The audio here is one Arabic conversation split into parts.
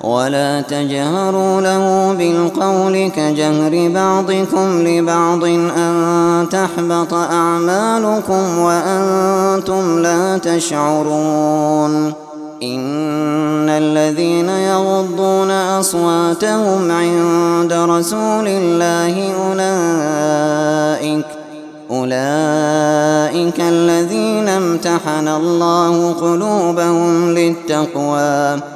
ولا تجهروا له بالقول كجهر بعضكم لبعض أن تحبط أعمالكم وأنتم لا تشعرون إن الذين يغضون أصواتهم عند رسول الله أولئك أولئك الذين امتحن الله قلوبهم للتقوى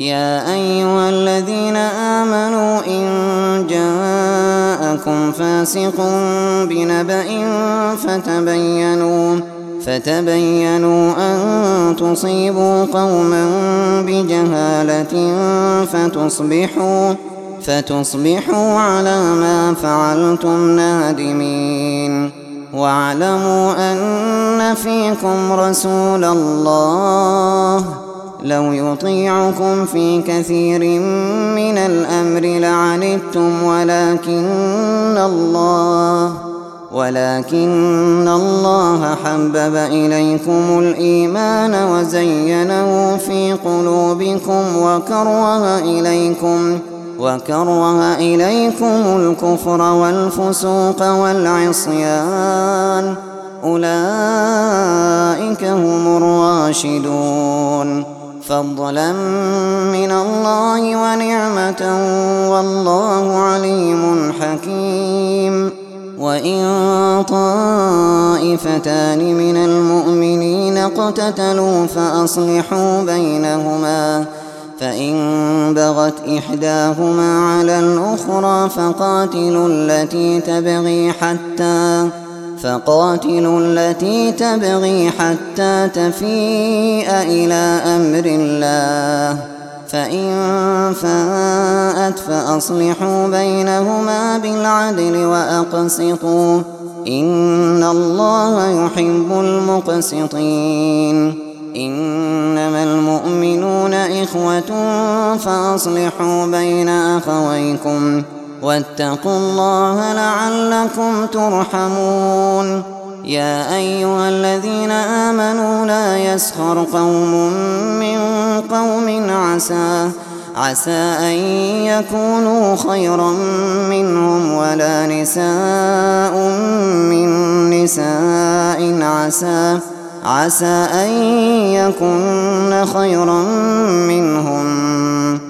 يا أيها الذين آمنوا إن جاءكم فاسق بنبأ فتبينوا فتبينوا أن تصيبوا قوما بجهالة فتصبحوا فتصبحوا على ما فعلتم نادمين. واعلموا أن فيكم رسول الله لو يطيعكم في كثير من الأمر لعنتم ولكن الله ولكن الله حبب إليكم الإيمان وزينه في قلوبكم وكره إليكم وكره إليكم الكفر والفسوق والعصيان. أولئك هم الراشدون. فضلا من الله ونعمة والله عليم حكيم. وإن طائفتان من المؤمنين اقتتلوا فأصلحوا بينهما فإن بغت إحداهما على الأخرى فقاتلوا التي تبغي حتى فقاتلوا التي تبغي حتى تفيء إلى أمر الله. فإن فاءت فأصلحوا بينهما بالعدل وأقسطوا. إن الله يحب المقسطين. إنما المؤمنون إخوة فأصلحوا بين أخويكم. واتقوا الله لعلكم ترحمون. يا أيها الذين آمنوا لا يسخر قوم من قوم عسى عسى أن يكونوا خيرا منهم ولا نساء من نساء عسى عسى أن يكن خيرا منهم.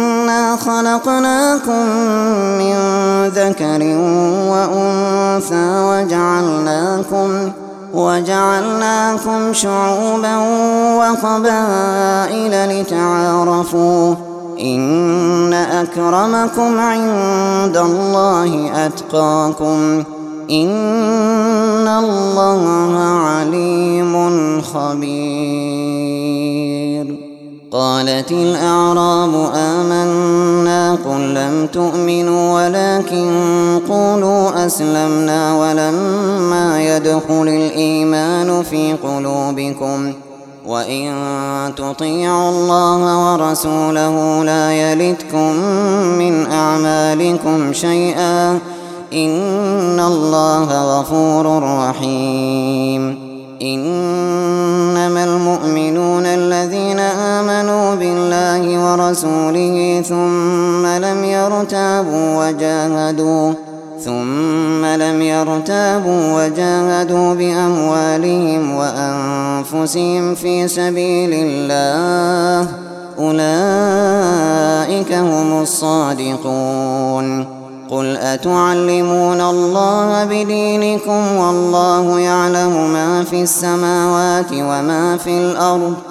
خلقناكم من ذكر وأنثى وجعلناكم وجعلناكم شعوبا وقبائل لتعارفوا إن أكرمكم عند الله أتقاكم إن الله عليم خبير قالت الأعراب آمنا قل لم تؤمنوا ولكن قولوا أسلمنا ولما يدخل الإيمان في قلوبكم وإن تطيعوا الله ورسوله لا يلتكم من أعمالكم شيئا إن الله غفور رحيم إنما ورسوله ثم لم يرتابوا وجاهدوا ثم لم يرتابوا وجاهدوا بأموالهم وأنفسهم في سبيل الله أولئك هم الصادقون. قل أتعلمون الله بدينكم والله يعلم ما في السماوات وما في الأرض؟